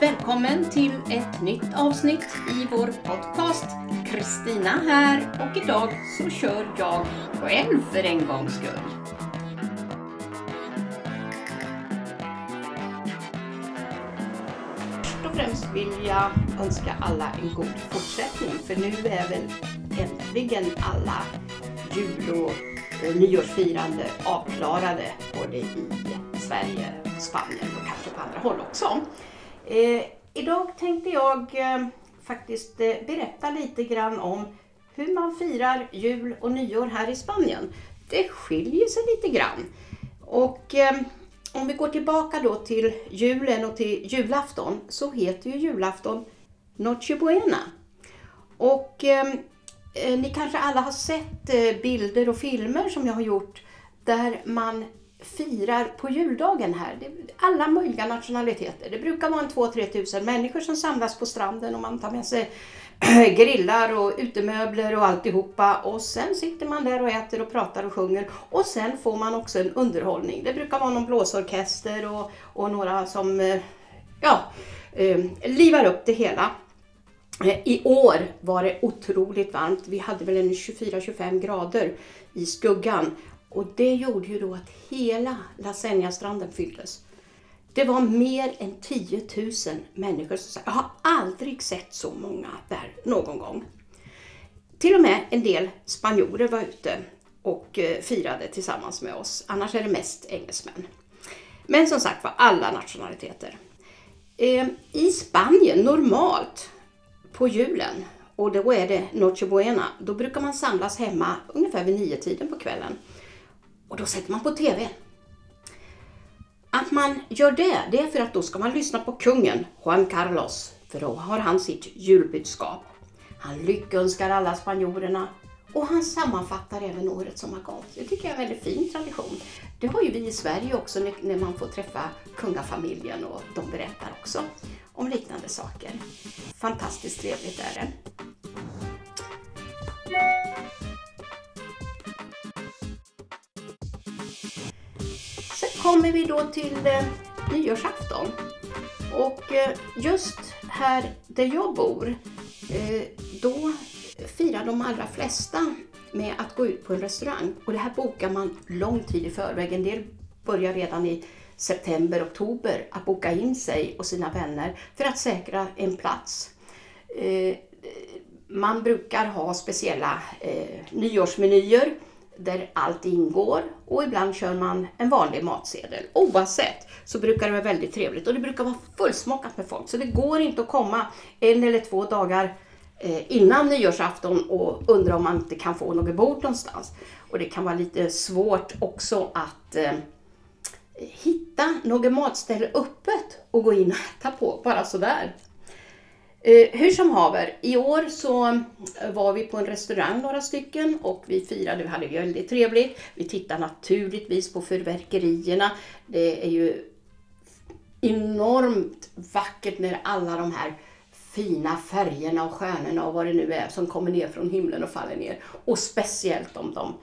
Välkommen till ett nytt avsnitt i vår podcast. Kristina här och idag så kör jag själv för en gångs skull. Först och främst vill jag önska alla en god fortsättning för nu är väl äntligen alla jul och eh, nyårsfirande avklarade både i Sverige, Spanien och kanske på andra håll också. Eh, idag tänkte jag eh, faktiskt eh, berätta lite grann om hur man firar jul och nyår här i Spanien. Det skiljer sig lite grann. Och eh, om vi går tillbaka då till julen och till julafton så heter ju julafton Nochebuena. Och eh, eh, ni kanske alla har sett eh, bilder och filmer som jag har gjort där man firar på juldagen här. Det är alla möjliga nationaliteter. Det brukar vara en 2-3 tusen människor som samlas på stranden och man tar med sig grillar och utemöbler och alltihopa och sen sitter man där och äter och pratar och sjunger och sen får man också en underhållning. Det brukar vara någon blåsorkester och, och några som eh, ja, eh, livar upp det hela. Eh, I år var det otroligt varmt. Vi hade väl en 24-25 grader i skuggan och det gjorde ju då att hela La Senja-stranden fylldes. Det var mer än 10 000 människor som sa, jag har aldrig sett så många där någon gång. Till och med en del spanjorer var ute och eh, firade tillsammans med oss. Annars är det mest engelsmän. Men som sagt var, alla nationaliteter. Ehm, I Spanien normalt på julen, och då är det Noche Buena, då brukar man samlas hemma ungefär vid nio tiden på kvällen. Och då sätter man på TV. Att man gör det, det är för att då ska man lyssna på kungen, Juan Carlos, för då har han sitt julbudskap. Han lyckönskar alla spanjorerna och han sammanfattar även året som har gått. Det tycker jag är en väldigt fin tradition. Det har ju vi i Sverige också när man får träffa kungafamiljen och de berättar också om liknande saker. Fantastiskt trevligt är det. Kommer vi då till eh, nyårsafton. Och eh, just här där jag bor, eh, då firar de allra flesta med att gå ut på en restaurang. Och det här bokar man lång tid i förväg. En del börjar redan i september, oktober att boka in sig och sina vänner för att säkra en plats. Eh, man brukar ha speciella eh, nyårsmenyer där allt ingår och ibland kör man en vanlig matsedel. Oavsett så brukar det vara väldigt trevligt och det brukar vara fullsmockat med folk så det går inte att komma en eller två dagar eh, innan nyårsafton och undra om man inte kan få något bord någonstans. Och det kan vara lite svårt också att eh, hitta något matställe öppet och gå in och äta på bara sådär. Eh, hur som haver, i år så eh, var vi på en restaurang några stycken och vi firade, vi hade väldigt trevligt. Vi tittade naturligtvis på fyrverkerierna. Det är ju enormt vackert när alla de här fina färgerna och stjärnorna och vad det nu är som kommer ner från himlen och faller ner. Och speciellt om de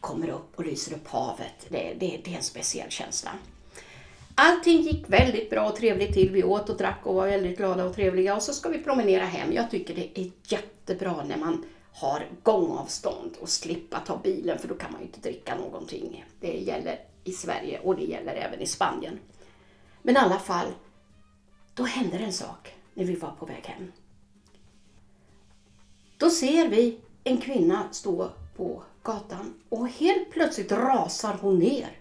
kommer upp och lyser upp havet. Det, det, det är en speciell känsla. Allting gick väldigt bra och trevligt till. Vi åt och drack och var väldigt glada och trevliga och så ska vi promenera hem. Jag tycker det är jättebra när man har gångavstånd och slippa ta bilen för då kan man ju inte dricka någonting. Det gäller i Sverige och det gäller även i Spanien. Men i alla fall, då hände det en sak när vi var på väg hem. Då ser vi en kvinna stå på gatan och helt plötsligt rasar hon ner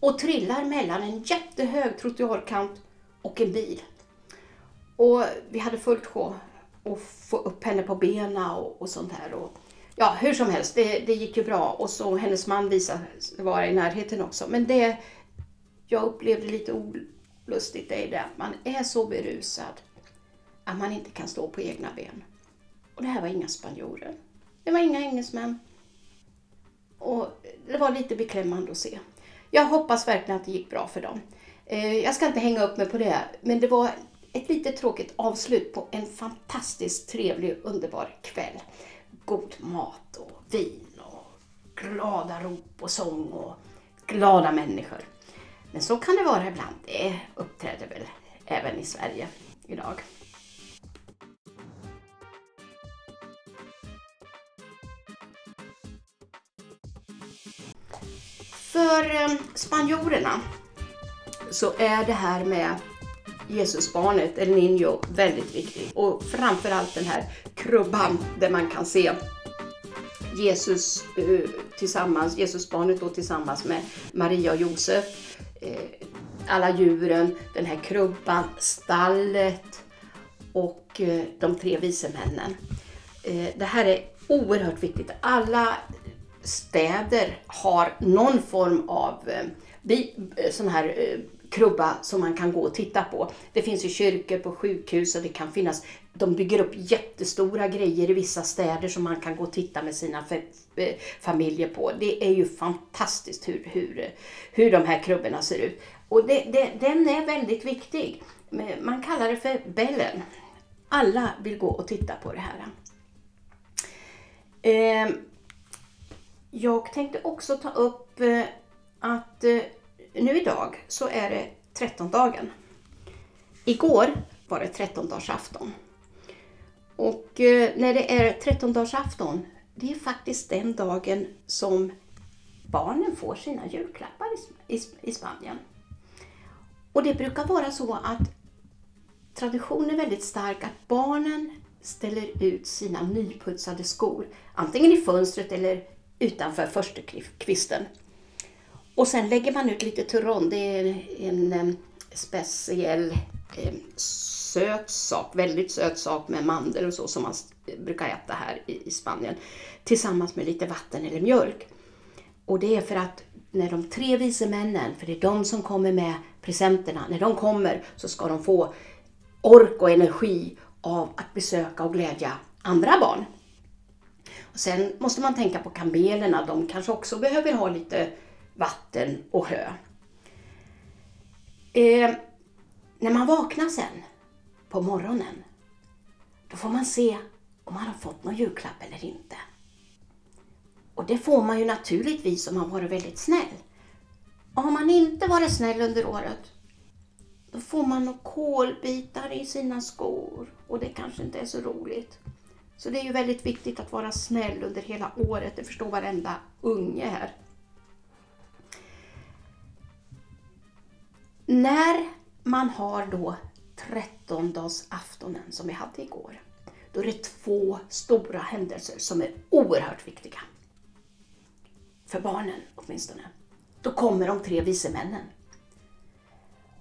och trillar mellan en jättehög trottoarkant och en bil. Och vi hade fullt sjå att få upp henne på benen och, och sånt här. Och, ja, hur som helst, det, det gick ju bra och så hennes man visade sig vara i närheten också. Men det jag upplevde lite olustigt är det att man är så berusad att man inte kan stå på egna ben. Och det här var inga spanjorer. Det var inga engelsmän. Och det var lite beklämmande att se. Jag hoppas verkligen att det gick bra för dem. Eh, jag ska inte hänga upp mig på det, men det var ett lite tråkigt avslut på en fantastiskt trevlig, underbar kväll. God mat och vin och glada rop och sång och glada människor. Men så kan det vara ibland. Det uppträder väl även i Sverige idag. För eh, spanjorerna så är det här med Jesusbarnet, El Niño, väldigt viktigt. Och framförallt den här krubban där man kan se Jesus eh, tillsammans, Jesusbarnet då tillsammans med Maria och Josef. Eh, alla djuren, den här krubban, stallet och de tre vise männen. Det här är oerhört viktigt. Alla städer har någon form av eh, eh, sån här eh, krubba som man kan gå och titta på. Det finns ju kyrkor på sjukhus och det kan finnas, de bygger upp jättestora grejer i vissa städer som man kan gå och titta med sina familjer på. Det är ju fantastiskt hur, hur, hur de här krubborna ser ut. Och det, det, den är väldigt viktig. Man kallar det för bellen. Alla vill gå och titta på det här. Ehm, jag tänkte också ta upp eh, att eh, nu idag så är det trettondagen. Igår var det trettondagsafton. Och eh, när det är trettondagsafton, det är faktiskt den dagen som barnen får sina julklappar i Spanien. Och det brukar vara så att traditionen är väldigt stark att barnen ställer ut sina nyputsade skor, antingen i fönstret eller utanför förstukvisten. Och sen lägger man ut lite turon. Det är en, speciell söt sak, väldigt söt sak med mandel och så som man brukar äta här i, i Spanien. Tillsammans med lite vatten eller mjölk. Och det är för att när de tre vise männen, för det är de som kommer med presenterna, när de kommer så ska de få ork och energi av att besöka och glädja andra barn. Sen måste man tänka på kamelerna, de kanske också behöver ha lite vatten och hö. Eh, när man vaknar sen på morgonen, då får man se om man har fått någon julklapp eller inte. Och det får man ju naturligtvis om man varit väldigt snäll. Och har man inte varit snäll under året, då får man några kolbitar i sina skor och det kanske inte är så roligt. Så det är ju väldigt viktigt att vara snäll under hela året, det förstår varenda unge här. När man har då trettondagsaftonen som vi hade igår, då är det två stora händelser som är oerhört viktiga. För barnen åtminstone. Då kommer de tre vise männen.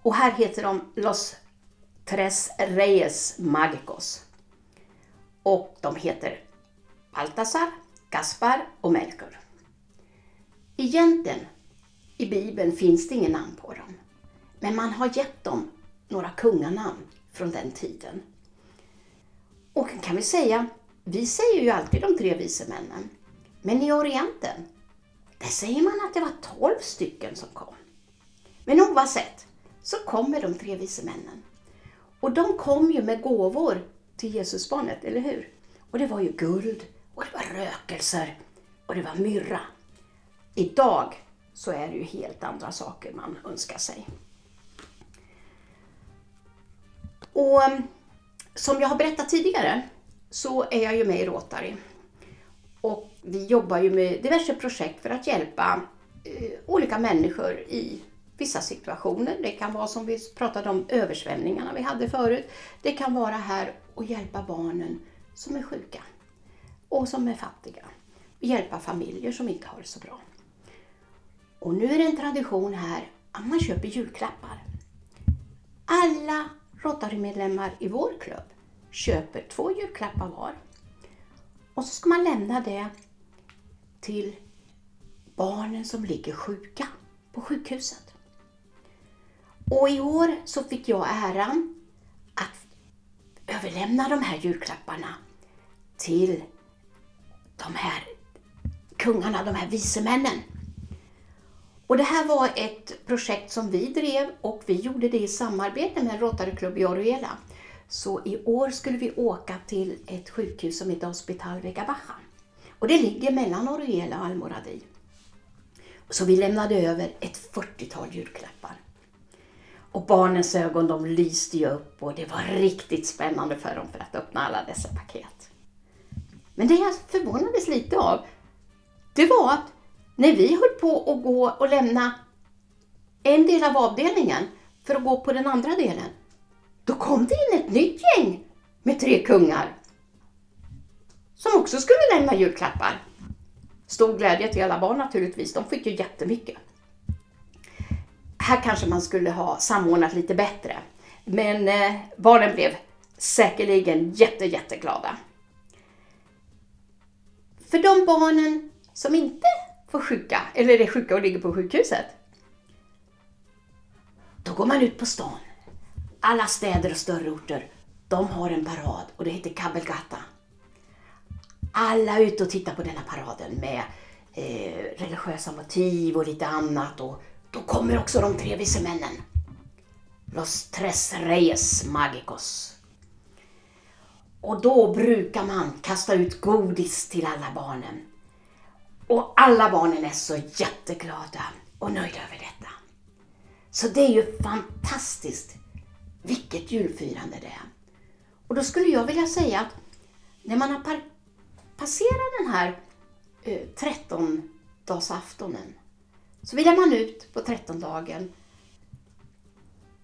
Och här heter de Los Tres Reyes Magicos. Och de heter Baltasar, Gaspar och Melkor. Egentligen i Bibeln finns det inget namn på dem. Men man har gett dem några kunganamn från den tiden. Och kan vi säga, vi säger ju alltid de tre vise männen. Men i Orienten, där säger man att det var tolv stycken som kom. Men oavsett så kommer de tre vise männen. Och de kom ju med gåvor till Jesusbarnet, eller hur? Och det var ju guld, och det var rökelser, och det var myrra. Idag så är det ju helt andra saker man önskar sig. Och mm, som jag har berättat tidigare så är jag ju med i Rotary. Och vi jobbar ju med diverse projekt för att hjälpa eh, olika människor i vissa situationer. Det kan vara som vi pratade om översvämningarna vi hade förut. Det kan vara här och hjälpa barnen som är sjuka och som är fattiga. Och hjälpa familjer som inte har det så bra. Och nu är det en tradition här att man köper julklappar. Alla Rotary-medlemmar i vår klubb köper två julklappar var. Och så ska man lämna det till barnen som ligger sjuka på sjukhuset. Och i år så fick jag äran att överlämna de här julklapparna till de här kungarna, de här vise männen. Och det här var ett projekt som vi drev och vi gjorde det i samarbete med en Rotaryklubb i Oruela. Så i år skulle vi åka till ett sjukhus som heter Hospital Vega Baja. Och det ligger mellan Oruela och Almoradi. Så vi lämnade över ett 40-tal julklappar. Och barnens ögon de lyste ju upp och det var riktigt spännande för dem för att öppna alla dessa paket. Men det jag förvånades lite av, det var att när vi höll på att gå och lämna en del av avdelningen för att gå på den andra delen, då kom det in ett nytt gäng med tre kungar som också skulle lämna julklappar. Stor glädje till alla barn naturligtvis, de fick ju jättemycket. Här kanske man skulle ha samordnat lite bättre. Men eh, barnen blev säkerligen jätte, jätteglada. För de barnen som inte får sjuka, eller är sjuka och ligger på sjukhuset, då går man ut på stan. Alla städer och större orter, de har en parad och det heter Kabelgata. Alla är ute och tittar på denna paraden med eh, religiösa motiv och lite annat och då kommer också de tre vise männen. Los Tres Reyes Magicos. Och då brukar man kasta ut godis till alla barnen. Och alla barnen är så jätteglada och nöjda över detta. Så det är ju fantastiskt vilket julfirande det är. Och då skulle jag vilja säga att när man har passerat den här eh, 13-dagsaftonen så vilar man ut på trettondagen.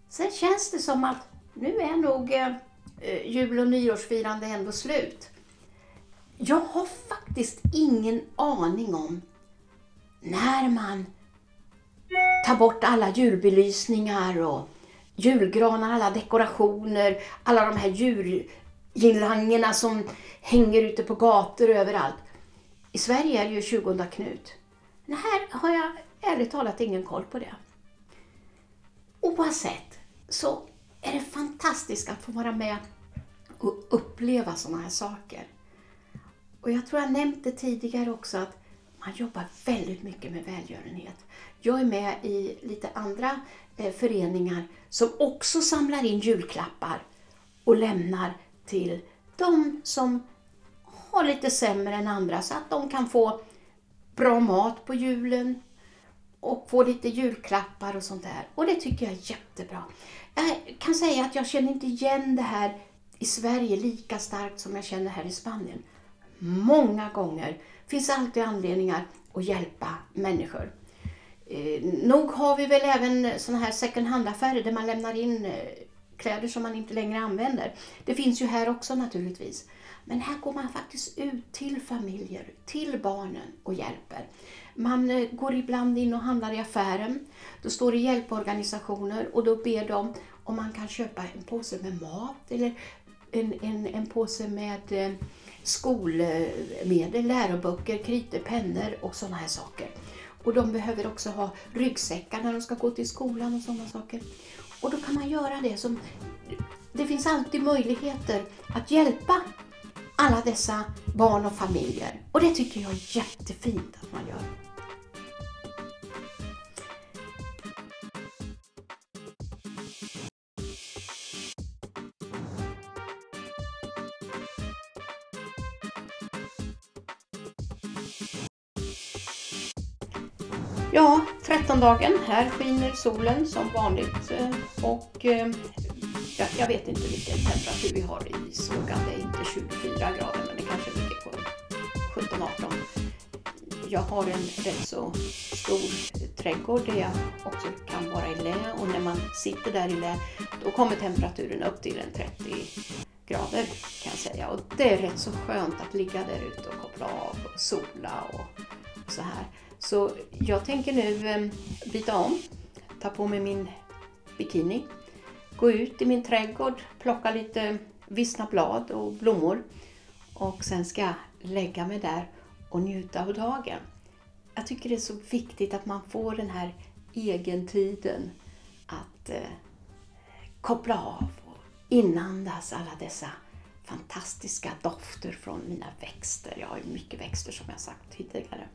Sen känns det som att nu är nog eh, eh, jul och nyårsfirande ändå slut. Jag har faktiskt ingen aning om när man tar bort alla julbelysningar och julgranar, alla dekorationer, alla de här julgirlangerna som hänger ute på gator överallt. I Sverige är det ju 20 Knut. Men här har jag ärligt talat ingen koll på det. Oavsett så är det fantastiskt att få vara med och uppleva sådana här saker. Och jag tror jag nämnt det tidigare också att man jobbar väldigt mycket med välgörenhet. Jag är med i lite andra eh, föreningar som också samlar in julklappar och lämnar till de som har lite sämre än andra så att de kan få bra mat på julen och få lite julklappar och sånt där. Och det tycker jag är jättebra. Jag kan säga att jag känner inte igen det här i Sverige lika starkt som jag känner här i Spanien. Många gånger finns alltid anledningar att hjälpa människor. Eh, nog har vi väl även sådana här second hand-affärer där man lämnar in eh, kläder som man inte längre använder. Det finns ju här också naturligtvis. Men här går man faktiskt ut till familjer, till barnen och hjälper. Man eh, går ibland in och handlar i affären. Då står det hjälporganisationer och då ber de om man kan köpa en påse med mat eller en, en, en påse med eh, skolmedel, läroböcker, kritor, pennor och sådana här saker. Och de behöver också ha ryggsäckar när de ska gå till skolan och sådana saker. Och då kan man göra det som... Det finns alltid möjligheter att hjälpa alla dessa barn och familjer. Och det tycker jag är jättefint att man gör. Ja, trettondagen. Här skiner solen som vanligt eh, och eh, jag, vet inte vilken temperatur vi har i skuggan. 24 grader men det kanske ligger på 17-18. Jag har en rätt så stor trädgård där jag också kan vara i lä och när man sitter där i lä då kommer temperaturen upp till en 30 grader kan jag säga. Och det är rätt så skönt att ligga där ute och koppla av och sola och så här. Så jag tänker nu ehm, byta om, ta på mig min bikini gå ut i min trädgård, plocka lite vissna blad och blommor och sen ska jag lägga mig där och njuta av dagen. Jag tycker det är så viktigt att man får den här egentiden att eh, koppla av och inandas alla dessa fantastiska dofter från mina växter. Jag har ju mycket växter som jag sagt tidigare.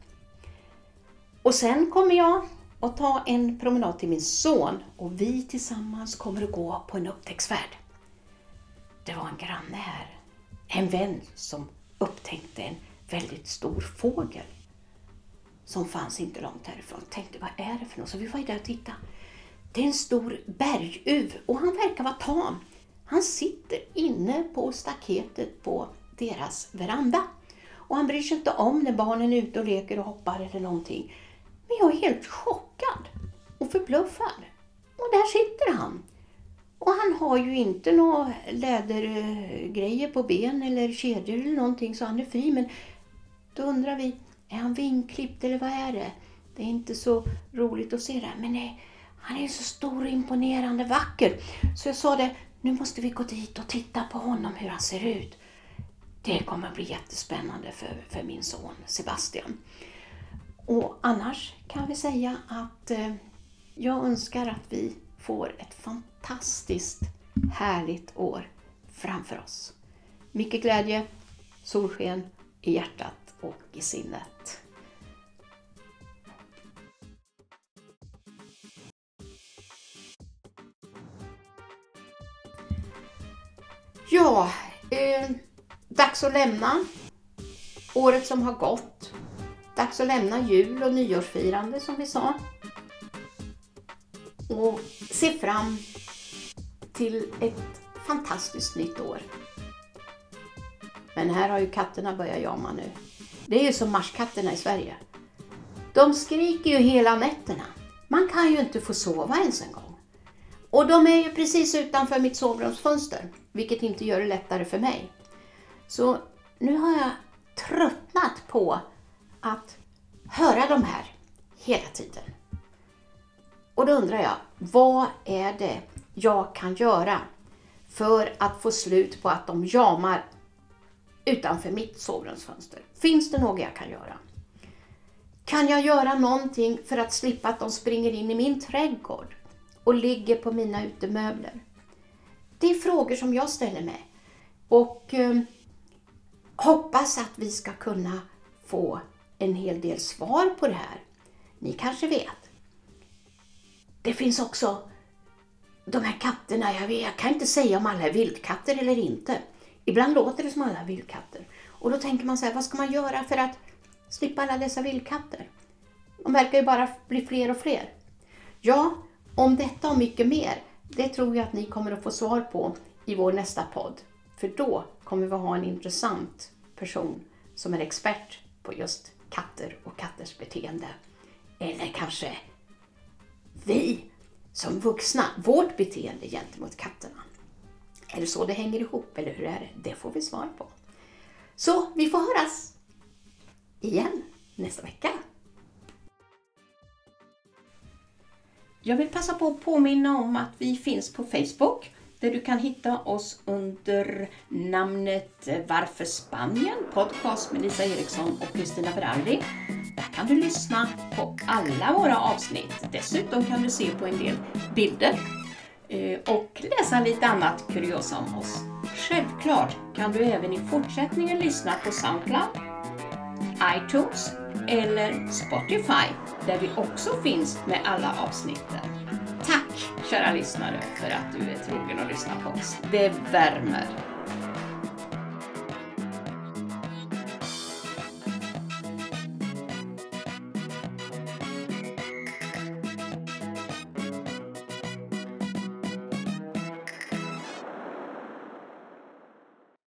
Och sen kommer jag att ta en promenad till min son och vi tillsammans kommer att gå på en upptäcktsfärd. Det var en granne här, en vän som upptäckte en väldigt stor fågel som fanns inte långt härifrån. Tänkte, vad är det för något? Så vi var där och tittade. Det är en stor berguv och han verkar vara tam. Han sitter inne på staketet på deras veranda. Och han bryr sig inte om när barnen är ute och leker och hoppar eller någonting. Men jag är helt chockad och förbluffad. Och där sitter han. Han har ju inte några lädergrejer på ben eller kedjor eller någonting så han är fri. Men då undrar vi, är han vinklippt eller vad är det? Det är inte så roligt att se det. Men nej, han är så stor och imponerande vacker. Så jag sa det, nu måste vi gå dit och titta på honom, hur han ser ut. Det kommer bli jättespännande för, för min son Sebastian. Och annars kan vi säga att eh, jag önskar att vi får ett fantastiskt härligt år framför oss. Mycket glädje, solsken i hjärtat och i sinnet. Ja, eh, dags att lämna året som har gått. Dags att lämna jul och nyårsfirande som vi sa. Och se fram till ett fantastiskt nytt år. Men här har ju katterna börjat jama nu. Det är ju som marskatterna i Sverige. De skriker ju hela nätterna. Man kan ju inte få sova ens en gång. Och de är ju precis utanför mitt sovrumsfönster, vilket inte gör det lättare för mig. Så nu har jag tröttnat på att höra de här hela tiden. Och då undrar jag, vad är det jag kan göra för att få slut på att de jamar utanför mitt sovrumsfönster? Finns det något jag kan göra? Kan jag göra någonting för att slippa att de springer in i min trädgård och ligger på mina utemöbler? Det är frågor som jag ställer mig och eh, hoppas att vi ska kunna få en hel del svar på det här. Ni kanske vet. Det finns också de här katterna, jag, vet, jag kan inte säga om alla är vildkatter eller inte. Ibland låter det som alla är vildkatter. Och då tänker man så här, vad ska man göra för att slippa alla dessa vildkatter? De verkar ju bara bli fler och fler. Ja, om detta och mycket mer, det tror jag att ni kommer att få svar på i vår nästa podd. För då kommer vi att ha en intressant person som är expert på just katter och katters beteende. Eller kanske vi som vuxna, vårt beteende gentemot katterna. Är det så det hänger ihop eller hur är det? Det får vi svar på. Så vi får höras igen nästa vecka. Jag vill passa på att påminna om att vi finns på Facebook där du kan hitta oss under namnet Varför Spanien? Podcast med Lisa Eriksson och Kristina Berardi. Där kan du lyssna på alla våra avsnitt. Dessutom kan du se på en del bilder eh, och läsa lite annat kuriosa om oss. Självklart kan du även i fortsättningen lyssna på Soundcloud, iTunes eller Spotify där vi också finns med alla avsnitten. Tack kära lyssnare för att du är trogen och lyssnar på oss. Det värmer.